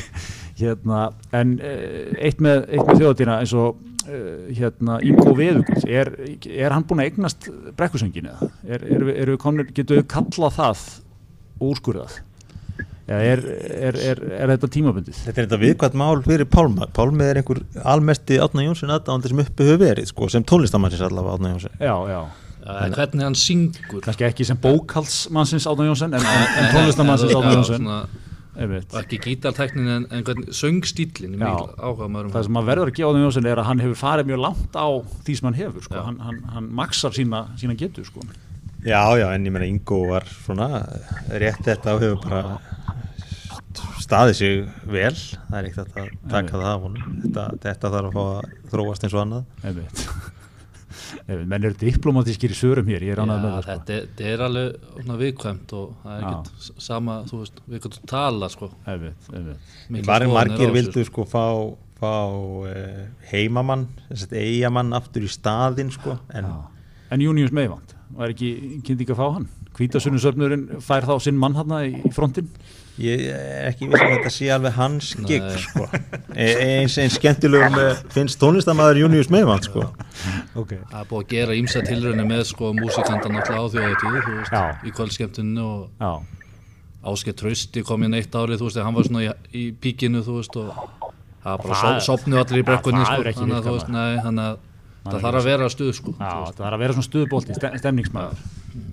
hérna, en uh, eitt með, eitt með þjóðatína eins og hérna, Ingo Veðugull er, er hann búinn að eignast brekkusöngin eða? Er, er, er, er, getur við kallað það úrskurðað eða er, er, er, er þetta tímabundið? Þetta er þetta viðkvæmt mál fyrir Pálma Pálmi er einhver almesti Átna Jónsson aðdáðandi sem uppi hefur verið sko, sem tónlistamannsins allavega Átna Jónsson Já, já, Já, hvernig hann syngur kannski ekki sem bókalsmannsins Átna Jónsson en, en, en tónlistamannsins Átna Já, Jónsson. Og ekki gítarteknin en, en söngstílin maður það sem maður verður að gefa Átna Jónsson er að hann hefur farið mjög langt á því sem hann hefur sko. Hann, hann, hann maxar sína, sína getur sko. Já, já, en ég meina Ingo var svona rétt þetta og hefur bara staðið sig vel. Það er ekkert að taka það af honum. Þetta, þetta þarf að fá að þróast eins og annað. Einmitt, menn eru diplomatískir í sörum hér, ég er ánægð með það sko. þetta, er- þetta er alveg svona viðkvæmt og það er ekkert sama, þú veist, við getum tala sko. einmitt, einmitt. Miklar Var skoðanir á margir vildu sko fá, fá uh, heimamann eigamann aftur í staðinn sko en en Június Meivand, var ekki kynnt ekki að fá hann Hvítasunusöfnurinn fær þá sinn mann hann í frontinn? Ég er ekki viss um að þetta sé alveg hans gig sko. E- eins eins skemmtilegum eh, finnst tónlistamæður Június Meivand sko. Ok, það er búið að gera ímsa tilraunir með sko músikandan alltaf á þjóðatíð í kvöldskemmtinu og já, Ásker Trausti kom inn eitt árið, þú veist, hann var svona í, í píkinu, þú veist, og það var bara sopnu allir í brekkunni, það sko, þannig að það þarf að vera stuð, sko. já það er að vera svona stuðbólti, stemningsmaður.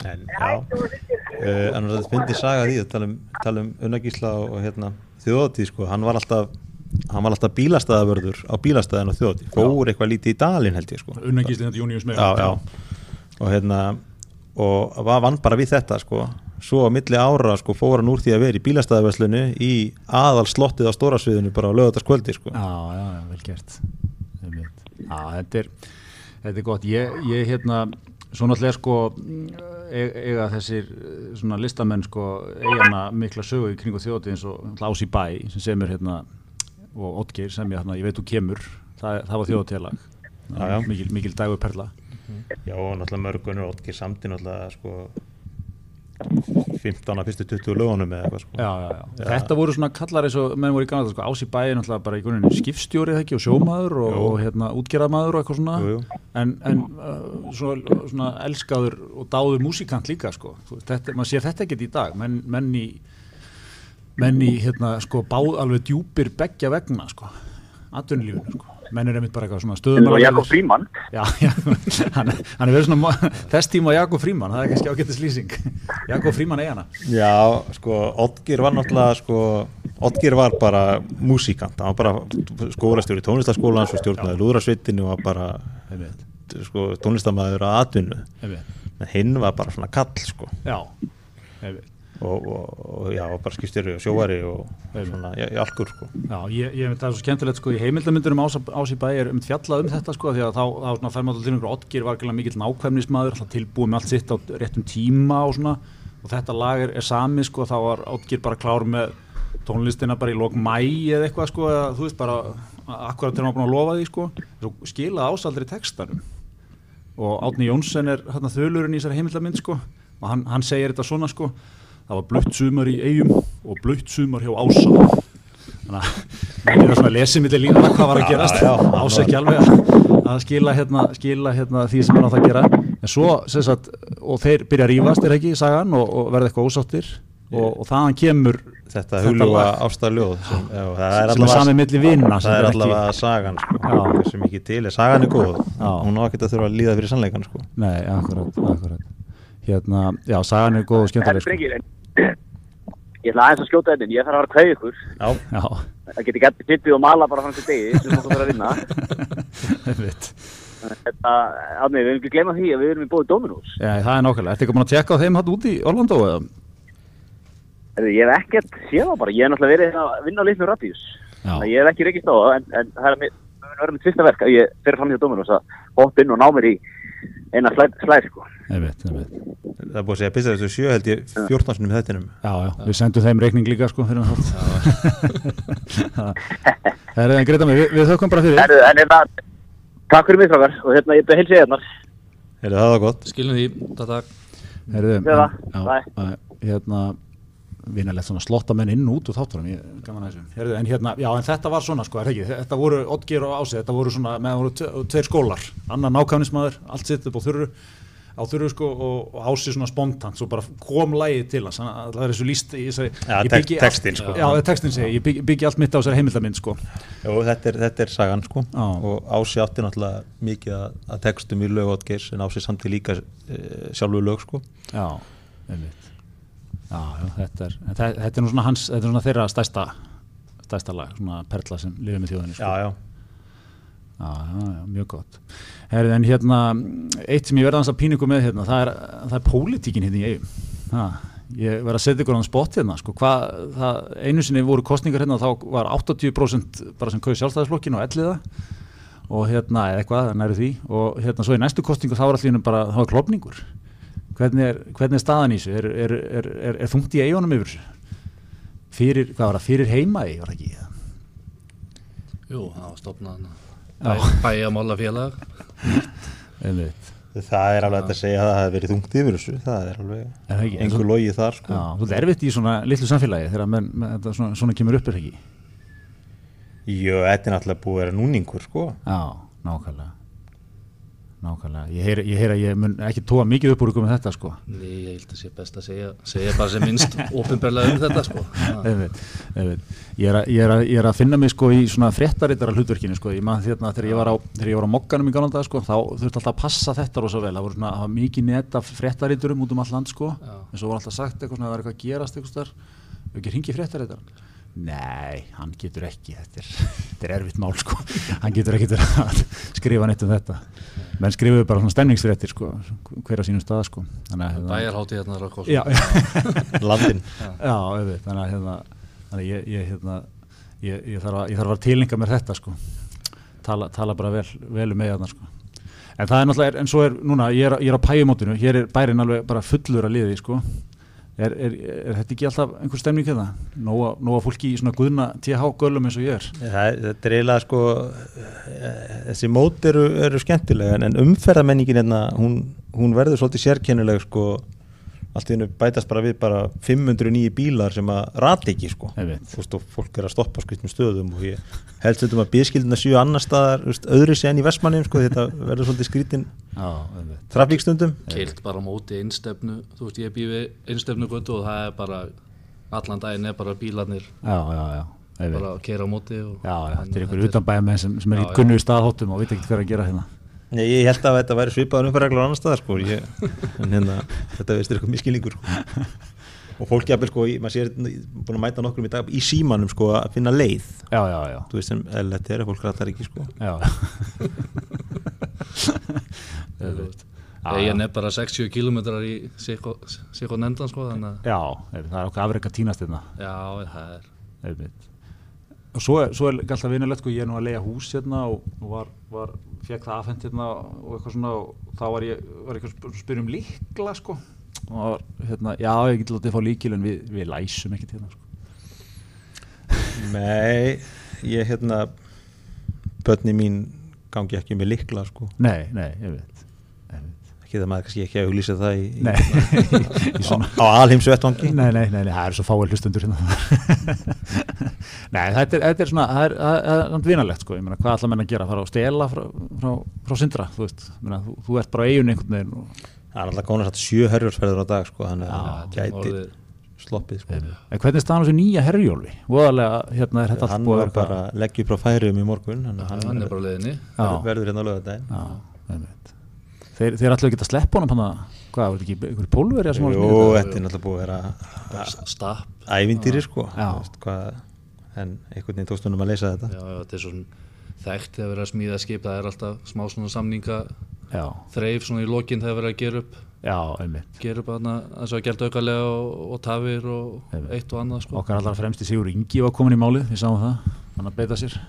En já. Uh, en þetta finnir saga því að tala um, um unnagísla og, og hérna þjóðatíð sko, hann var alltaf hann var alltaf bílastæðavörður á bílastæðan og þjóðatíð, fór eitthvað lítið í dalinn held ég sko. Június já, Meivand já. og hérna og var vann bara við þetta sko. Svo á milli ára sko fór hann úr því að vera í bílastæðaverslunu í aðal slottið á stóra sviðinu bara á lögataskvöldi sko. Já, já, já, þetta er þetta er gott, ég, ég hérna svo náttúrulega sko e- eiga þessir eh, svona listamenn sko eigana mikla sögu í kringu þjóti eins og Lási Bæ sem semur hérna og Oddgeir sem ég, hérna, ég veit þú kemur. Það, það var þjóðutélag mikil, mikil dagur perla. Já, og náttúrulega mörgunur Otgir samti náttúrulega sko 15 að fyrstu 20 lögunum eða eitthvað sko. já, já, já. Þetta voru svona kallar eins og menn voru í ganlega sko, ás í bæin alltaf bara í grunninn skipstjórið ekki og sjómaður og, og hérna útgerðamaður og eitthvað svona. Jú, jú. en, en uh, svona, svona elskaður og dáður músikant líka sko. Þetta, maður sér þetta ekkert í dag. Menn, menn í menn í hérna sko báð alveg djúpir begja vegna sko atvinnulífunu sko menn er einmitt bara eitthvað svona stöðum og Jakob Fríman já, já, hann, hann er verið svona þess tíma Jakob Fríman, það er kannski ágættist lýsing. Jakob Fríman eigana já, sko, Oddgir var náttúrulega sko, Oddgir var bara músíkant, hann var bara skólastjóri í tónlistaskólan, svo stjórnaði lúðrasvittinu og var bara sko, tónlistamæður að atvinnu. En hinn var bara svona kall sko. Já, einmitt Og, og, já, bara skipstjóri og sjóari og svona, í algur sko. Já, ég, ég veit það er svo skemmtilegt sko, í heimildamöndurum ás, ás í bæ er um fjallað um þetta sko, því að þá, þá fær maður til einhverju Oddgir var mikill nákvæmnismæður, alltaf tilbúið með allt sitt á réttum tíma og svona og þetta lag er, er sami sko, þá var Oddgir bara klár með tónlistina bara í lók mæ eða eitthvað sko, eða, þú veist bara, akkurat þegar maður búin að lofa því sko, skila ásaldri textanum. Og Átni Jónsson er þölurinn í þessari heimildamönd sko og hann, hann segir þetta svona sko það var blött sumar í eigum og blött sumar hjá Ása. Þannig að það er svona lesið millir lína hvað var að gerast. Ása ekki alveg að skila, hérna, skila hérna, því sem hann átt að gera. En svo, sagt, og þeir byrja að rýfast er ekki í sagan og, og verða eitthvað ósáttir? Og, og þaðan kemur þetta huluga ástæðljóð sem, já, er sem er samið millir vinna það er allavega ekki... sagan sko, sem ekki til. Er sagan er góð. Já. hún á ekki að þurfa að líða fyrir sannleikan sko. nei, akkurat, akkurat. Hérna, já, sagan er góð og skemmtileg sko ég ætla aðeins að skjóta þetta ég þarf að vera kvæð ykkur. Já. það getur gætið sittið og mala bara fram til degi sem þú þarf að vinna. *laughs* Þetta, átnið, við hefum ekki gleymað því að við erum í bóði Dominós Já, það er nákvæmlega, ertu ekki búin að tjekka á þeim hatt úti í Orlando eða? Ég hef ekkert séð á bara, ég hef náttúrulega verið að vinna á litnum Radíus ég hef ekki reykist á það en, en það er mér verið mitt fyrsta verk að ég fyrir fram í Dominós að hótt inn og ná mér í eina slæð sko. Einmitt, einmitt. Það er búin að segja að pissa þessu sjö held ég 14 sinum þettinum Já, já, við sendum þeim reikning líka sko Það er einn greita með, við, við þökkum bara fyrir. Heru, En hérna, takk fyrir mig frákar og hérna, ég byrði hilsið hérna það var gott. Skilum því, takk takk. Herðu, hérna vinalegt svona slotta menn inn út og þátturum ég gaman að þessu. En hérna, já en þetta var svona sko, er ekki? Þetta voru Oddgeir og Ási, þetta voru svona með voru tveir skólar, annar nákvæmnismæður allt sitt upp á þurru á þurru sko og, og Ási svona spontant svo bara kom lægið til hans. Það er þessu líst ja, tek, textin sko. Já, textin segi, ég. Byggi, byggi allt mitt á þessari heimildamind sko. Jú, þetta er, þetta er sagan sko. Já. og Ási átti náttúrulega mikið að textum í lög Oddgeirs en Ási samtíð líka e, sjálfu lög sko. Já, einmitt Já, já, þetta er, þetta, þetta er nú svona hans, þetta er svona þeirra stærsta, stærsta lag, svona perla sem lifið með þjóðinni. Sko. Já, já. Já, já, já, mjög gott. Herrið, en hérna, eitt sem ég verða að píningu með hérna, það er, það er pólitíkin hérna í eigum. Ég verða að setja ykkur á þann spott hérna, sko, hvað, það, einu sinni voru kostningar hérna, þá var 80% bara sem kauði sjálfstæðisflokkinu og elliða og hérna, eða eitthvað, næru því, og hérna, svo í næstu kostningu þá var allir bara, þá var klopningur hvernig er, hvernig er staðan í þessu? Er, er, er, er þungt í eigunum yfir þessu? Fyrir, hvað var það, fyrir heima í, var það ekki? Jú, það var stopnað bæjamála félag *laughs* Það er alveg að segja að það hefur verið þungt yfir þessu. Það er alveg einhver logið þar sko. Já, þú er erfitt í svona litlu samfélagi þegar menn, menn, svona, svona kemur upp er ekki? Jú, þetta er náttúrulega búið að vera núningur sko. Já, nákvæmlega Nákvæmlega, ég heyr, ég heyr að ég mun ekki tóa mikið upp úr ykkur með þetta sko. Nei, ég held að sé best að segja, segja bara sem minnst *laughs* ofinbarlega um þetta sko. *laughs* Eðveit, eðveit Ég er, að, ég, er að, ég er að finna mig sko í svona fréttarittara hlutverkinu sko, ég maður þérna þegar ég var á þegar ég var á mokkanum í gananda sko, þá þurfti alltaf að passa þetta rosa vel, það voru svona það mikið netta fréttaritturum út um all land sko. En svo var alltaf sagt eitthvað svona að það er eitthvað að gerast eitthvað, ekki hringi fréttarittar Nei, hann getur ekki, þetta er, *laughs* þetta er erfitt mál sko, hann getur ekki að skrifa neitt um þetta, menn skrifuðu bara svona stemningsfréttir sko, hver á sínum stað sko. Bæjarhátti hérna er okkur. Já, *laughs* landin. Já, auðvitað, þannig að hérna, þannig ég, ég, hérna, ég, ég þarf að, að tilenga mér þetta sko, tala, tala bara vel, vel um meðan sko. En það er náttúrulega, en svo er núna, ég er, er á pæjumótinu, hér er bærin alveg bara fullur að liði sko, Er, er, er þetta ekki alltaf einhver stemning hérna? Nóa, nóa fólki í svona guðna TH gölum eins og ég er? Það, þetta er eiginlega sko, þessi mót eru, eru skemmtilega en umferðamenningin hérna, hún, hún verður svolítið sérkennileg sko, allt í hennu bætast bara við bara 509 bílar sem að rati ekki sko, þú veist og fólk er að stoppa skvistnum stöðum og ég helst þetta um að bískildina séu annar staðar, öðru sé enn í Vestmannum sko, þetta verður svolítið skrítin trafíkstundum Kilt bara móti einnstefnu, þú veist ég býði einnstefnu guttu og það er bara allan daginn er bara bílarnir já, já, já bara að kera móti Já, já þetta er einhver utanbæðamenn sem, sem er í gunnu staðhóttum og veit ekki hvað að gera hérna Nei, ég held að þetta væri svipaður á annar staðar sko, ég, en hérna, þetta veist er eitthvað miskilningur sko. og fólk jafnvel sko, maður sér búin að mæta nokkur um í dag í símanum sko að finna leið. Já, já, já. Þú veist sem LT er að fólk rættar ekki sko. Já. *laughs* Egin er bara 60 km í sikon endan sko Já, það er okkar afreika tínast hérna. Já, það er. Einmitt. Og svo, svo er alltaf vinulegt sko, ég er nú að leia hús hérna og, og var, var, fekk það afhengt hérna og eitthvað svona og þá var ég, var eitthvað að spyrja um líkla sko. Og var, hérna, já ég get látið að fá líkil en við, við læsum ekkert hérna sko. *laughs* Nei, ég hérna börni mín gangi ekki með líkla sko. Nei, nei, ég veit ekki það maður kannski ekki að auglýsa það í, nei, *laughs* í, á, á alheimsu vettvangi nei, nei, nei, það er svo fáið hlustundur hérna. *laughs* Nei, þetta er, þetta er svona það er, er, er vinalegt sko, ég meina hvað ætla menn að gera, fara á stela frá, frá, frá syndra, þú veist, meina, þú, þú ert bara á eigun einhvern veginn og... Það er alltaf góðan að sjö herjólsferður á dag sko, þannig að það gæti sloppið sko. En hvernig staðan þessu nýja herjólfi? Voðalega, hérna er þetta Hann var bara að leggja upp frá færiðum í morgun, hann er bara leðinni verður hérna á lögadaginn Þeir, þeir ekki að sleppa honum hann að, hvað, var þetta ekki einhverju pólverja sem var Jú, þetta? er náttúrulega búið að vera Stapp. Ævindýri sko. Veist, hvað, En einhvern veginn tókstunum að leysa þetta. Já, já þetta er svona þekkt þegar verið að smíða skip. Það er alltaf smá svona samninga já. þreif svona í lokin þegar verið að gera upp. Já, einmitt. Gera upp að gera aukarlega og, og tafir og einmitt. eitt og annað sko. Okkar allar fremst í Sigur Ingi var komin í málið, við sáum það. Hann að beita sér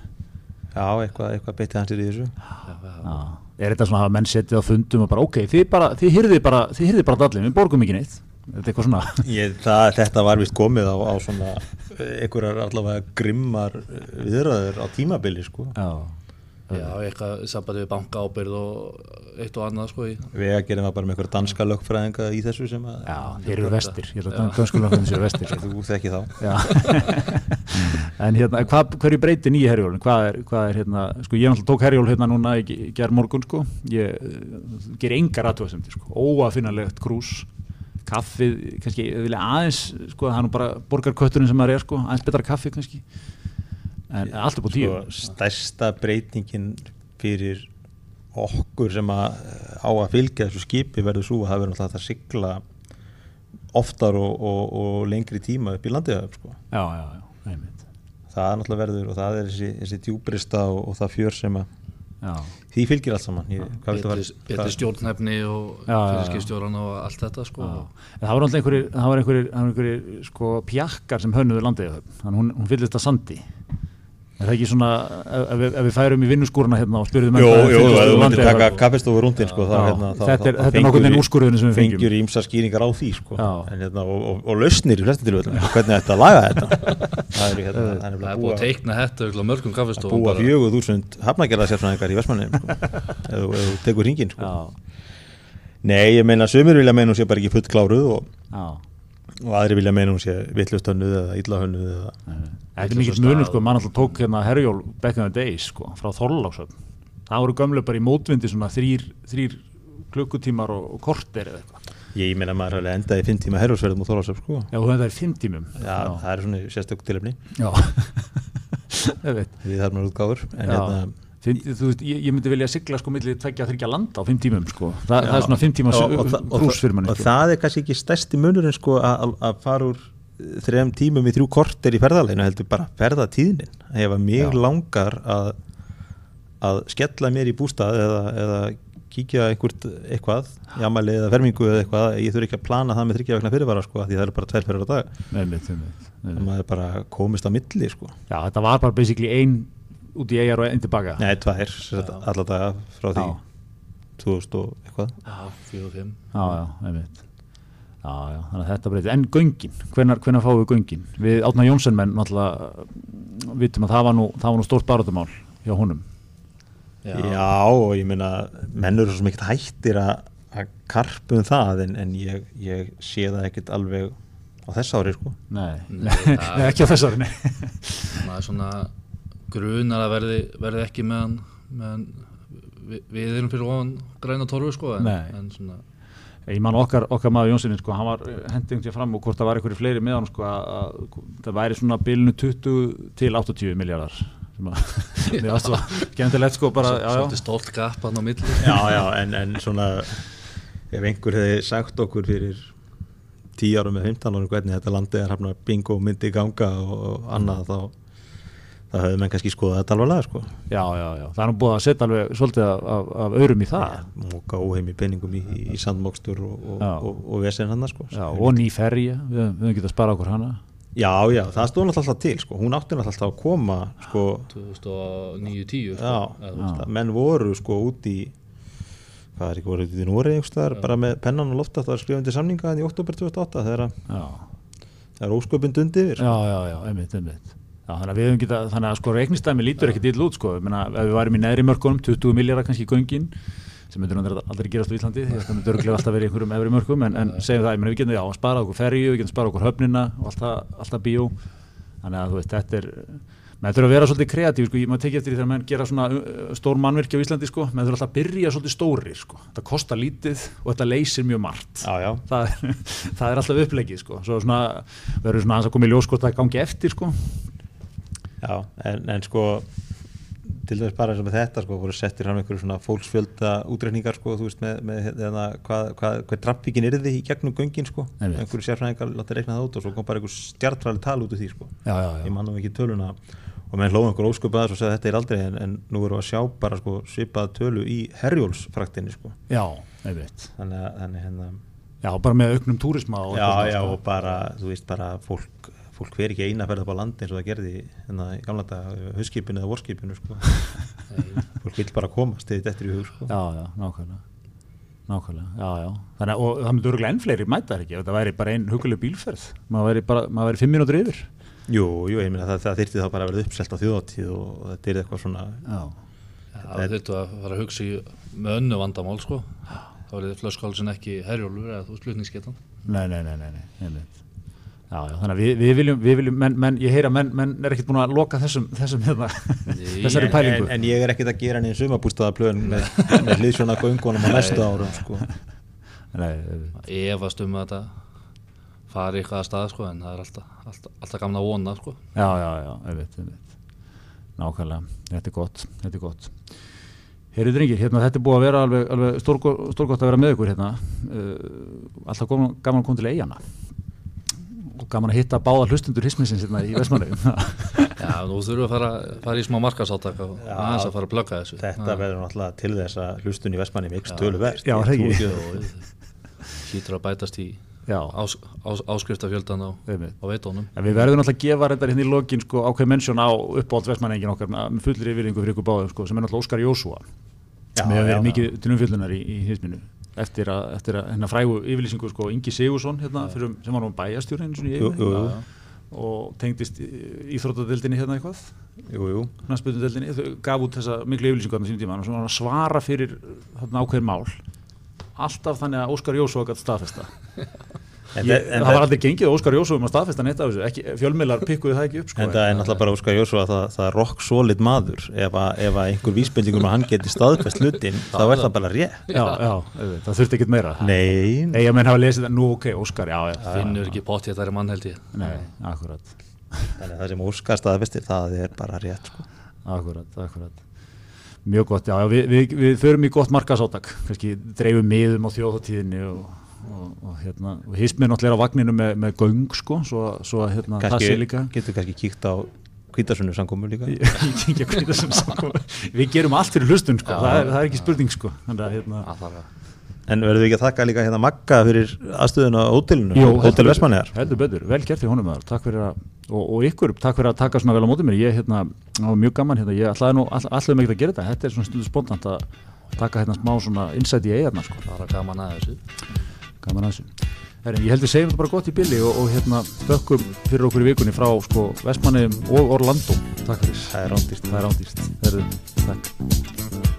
Já, eitthvað, eitthvað beitið hans í þessu. Já, já er þetta svona að menn setja á fundum og bara ok, þið, bara, þið hyrðið bara bara allir, við borgum ekki neitt. Þetta *laughs* Ég, það, þetta var vist komið á, á svona einhverjar allavega grimmar viðröður á tímabili sko. Já, Já, eitthvað sambandi við banka ábyrð og eitt og annað sko Við að gera bara með einhverja danska lögfræðinga í þessu sem að Já, þeir eru vestir, ég er að danska lögfræðinga séu vestir. Þú þekki þá. *laughs* En hérna, hverju breyti nýja herjólun? Hvað er, hvað er hérna, sko ég náttúrulega tók herjól hérna núna í gerð morgun sko. Ég uh, ger engar aðtöðasemti sko, óafinnalegt krús kaffið, kannski, vilja aðeins sko, það er nú bara borgarkötturinn sem maður er sko, aðeins betra kaffi kannski en allt er búin tíu. sko, stærsta breytingin fyrir okkur sem að á að fylgja þessu skipi verður svo að það verður alltaf að sigla oftar og, og, og lengri tíma upp í landiðaðum sko. já, já, já, einmitt. Það er náttúrulega verður og það er þessi, þessi djúbrista og, og það fjör sem að já. því fylgir allt saman. Betri stjórnhefni og fyrirskipstjórn og allt þetta sko. það var alltaf einhverjir, einhverjir, einhverjir sko, pjakkar sem hönnuðu landiðaðum hún, hún fyllist að sandi Er það ekki svona, ef við, ef við færum í vinnuskúruna hérna og spyrðum Jú, jú, þú myndir taka kaffestofu rúndin sko, þá, hérna, þá, þetta er, er nákvæmlega úrskurðinu sem við fengjum. Fengjur ímsa skýringar á því sko. En, hérna, og, og, og lausnir í flestum tilvöldum hvernig þetta að laga þetta? *laughs* Það er, hérna, það er, er búið að teikna þetta mörgum kaffestofum Að búa fjögur þúsund hafnagerðarsérfræðingar í Vestmannum sko, *laughs* ef þú tekur hringin sko. Nei, ég meina, sömur vilja meina hún sé bara ekki full kláruð og og aðri vilja meina hún sé vittlust Þetta er mikið munum sko, mann alltaf tók hérna herjól back in the days sko, frá Þorláksöfn það voru gömlega bara í mótvindi svona þrýr, þrýr klukkutímar og, og korter eða eitthvað. Ég meina maður hefði endað í fimm tíma herjólsverðum og Þorláksöfn sko. Já, þú endaði fimm tímum. Já, Já. það er svona sérstök tilöfni Já, *laughs* ég veit. Við þarfum að útgáður hérna Fyndi, veist, ég, ég myndi velja að sigla sko millir tveggja að þryggja landa á fimm tímum sko. Þa, það er svona fimm tíma að þrejum tímum í þrjú korter í ferðaleginu heldur bara ferðatíðnin. Ef að mig Já. langar að að skella mér í bústað eða, eða kíkja einhvert eitthvað jamali eða fermingu eða eitthvað ég þurfi ekki að plana það með þryggja vegna fyrirvara sko því það eru bara tveir fyrir á dag. Og maður bara komist á milli sko. Já, þetta var bara basically ein út í eigjar og einn tilbaka Nei, tvær, alla daga frá því 2000 og eitthvað. Já, 4 og 5 Já, já, einmitt Já, já, þannig að þetta breytir. En göngin, hvenar, hvenar fáum við göngin? Við átna Jónsson menn náttúrulega vitum að það var nú, það var nú stórt barátumál hjá honum. Já, já og ég meina, menn eru svo mikið hættir að karpum það en, en ég, ég sé það ekkit alveg á þess ári sko. Nei, nei, *laughs* nei ekki á þess ári, nei. *laughs* Það er svona grunar að verði, verði ekki meðan, meðan við, við erum fyrir ofan græna torfu sko en, en svona ég man okkar, okkar maður Jónssoni sko, hann var hending til fram og hvort það var einhverju fleiri með hann sko að það væri svona bilinu 20 til 80 miljardar sem að *laughs* það var svo skemmtilegt sko bara Svolítið stólt gap hann á milli. Já já en, en svona ef einhver hefði sagt okkur fyrir 10 árum með 15 árum hvernig þetta landið er hafna bingo myndi í ganga og annað þá það höfðu menn kannski skoðað þetta alveg sko. Já, já, já, það er nú búið að setja alveg svolítið af, af, af örum í það. Ja, Móka óheim í penningum í, í sandmókstur og, og, og, og vesen hann sko. Já, og ný ferja, við höfum getað að spara okkur hana. Já, já, það stóð náttúrulega alltaf til sko. hún átti náttúrulega alltaf að koma sko, 2009-10 sko. menn voru sko út í hvað er ekki voruð út í Núri bara með pennan og lofta það var skrifandi samninga í oktober 2008 þegar það er ósköpund undir Já, já, já, einmitt, einmitt Já, þannig að við hefum getað, þannig að sko reiknistæmi lítur ekkert ítl út sko, ég meina ef við varum í neðri mörkunum, 20 miljardar kannski í göngin sem myndur aldrei gerast á Íslandi það myndur örglega alltaf verið í einhverjum efri mörkum en, en segjum það, ég meina við getum já, að spara okkur ferju, við getum að spara okkur höfnina og alltaf, alltaf bíó. Þannig að þú veist, þetta er maður þurfa að vera svolítið kreatív sko, maður tekið eftir því þegar maður gera svona uh, stór mannverki á Íslandi sko, maður þurfa alltaf að byrja svolítið stóri sko, þetta kostar lítið og þetta leysir mjög margt. Já, já. Það, *laughs* það er alltaf upplegið sko, svo svona verður svona að koma í ljós hvort það gangi eftir sko Já, en, en sko til dæmis bara eins og með þetta sko voru settir hann einhverju svona fólksfjölda útreikningar sko, þú veist með, með hérna, hvað, hvað, hvað trappíkin er þið í gegnum göngin sko, einhverju sérfræðingar látið reikna það út og svo kom bara einhver stjartfræli tal út úr því sko, já, já, já. ég mannum ekki töluna. Og með hlóðum einhver ósköpaðar og segja þetta er aldrei en, en nú við að sjá bara sko svipað tölu í herjólsfraktinni sko. Já, einmitt. Þannig að, hérna Já, bara með auknum túrisma og Já, já, sko. og bara, þú veist, bara fólk fólk hver ekki eina að ferða upp á landi eins og það gerði hérna í gamla þetta husskipinu eða vorskipinu sko. *laughs* fólk vil bara komast eða þetta er í hug sko. Já, já, nákvæmlega. Nákvæmlega, já, já. Þannig, og það myndur örgulega enn fleiri mæta ekki það væri bara einn huguleg bílferð. Maður væri, bara, maður væri fimm mínútur yfir. Jú, jú, ég minna það, það þyrti þá bara að verða uppselt á þjóðáttíð og, þetta er eitthvað svona Já, það þurftu að fara að hugsa í með önnu vandamál sko. Þá er þetta flöskálsin ekki herjólfur eða þú slutningsgetan Nei, nei, nei, nei, nei. Já, já, þannig að við, við viljum, við viljum menn, menn, ég heyra menn, menn er ekkert búin að loka þessum, þessum hérna, þessari pælingu. En, en ég er ekkert að gera nýjum sumabústaðaplöðin með, með hlýðsjóna göngunum á næstu árum, sko. Nei, efast um að þetta fari eitthvað að staða, sko, en það er alltaf, alltaf, alltaf gamna að vona, sko. Já, já, já, ég veit, ég veit. Nákvæmlega, þetta er gott, þetta er gott. Herri drengir, hérna, þetta er búið að vera alveg, alveg stórgótt að vera með ykkur hérna. Uh, alltaf gaman að koma til eigana gaman að hitta báða hlustundur hisminsins hérna í Vestmannu *laughs* Já, nú þurfum við að fara, fara í smá markasáttak og aðeins að fara að blöka þessu. Þetta verður náttúrulega til þess að hlustun í Vestmannu mikst tölu verst Já, það ekki Hýtur að bætast í ás, ás, áskriftafjöldan á, á veitónum ja, Við verðum náttúrulega að gefa þetta hérna í lokin sko, ákveð mennsjón á uppáld Vestmannengin okkar með fullir yfirringu fyrir ykkur báðum sko, sem er náttúrulega Óskar Jósúa sem hefur verið mikið til umfjöldunar í, í hisminu eftir að, eftir að hennar frægu yfirlýsingu sko Ingi Sigursson hérna fyrir, sem var nú bæjastjórn eins og tengdist íþróttadeildinni hérna eitthvað. Knastbyrjundeildinni, gaf út þessa miklu yfirlýsingu á þessum tíma og svara fyrir hérna, ákveðin mál. Alltaf þannig að Óskar Jósó gæti staðfesta *laughs* En ég, en það var aldrei gengið Óskar Jósó um að staðfesta neitt af þessu, ekki, fjölmiðlar pikkuði það ekki upp sko, En það er náttúrulega bara Óskar Jósó að það, það er rock solid maður. Ef, að, ef að einhver vísbendingum að hann geti staðfest hlutin þá er það bara rétt. Já, já, það þurfti ekkit meira. Nei. Eða menn hafa lesið það, nú ok, Óskar, já, já. Finnur ekki bótt ég að það er mann held ég. Nei, akkurat. Þannig að það sem Óskar staðfestir, það er bara rétt sko. Akkurat, akkurat. Mjög gott, já, við, við, við förum í gott markasáttak, kannski dreifum miðum á þjóðháttíðinni og og, og hérna, hismið náttúrulega á vagninu með, með göng sko, svo, svo hérna það sé líka. Getur kannski kíkt á kvítasunum samkomu líka. *laughs* Við gerum allt fyrir hlustun sko, það, er, það er ekki spurning sko. Þannig, hérna, En verður við ekki að þakka líka hérna Magga fyrir aðstöðuna á hótelinu, hótel Vestmanniðar Heldur betur, vel gert því honum takk fyrir að, og, og ykkur, takk fyrir að taka svona vel á mótið mér. Ég hérna, á mjög gaman hérna, ég ætlaði nú alltaf mikið að gera þetta. Þetta er svona stundu spontant að taka hérna smá svona insight í eigarna sko. Það er gaman að þessu gaman að þessu. Herri, ég held að segjum þetta bara gott í billi og, og hérna þökkum fyrir okkur í vikunni frá sko Vestmannum og Orlando. Takk fyrir. Það er rándýst Það er rándýst Takk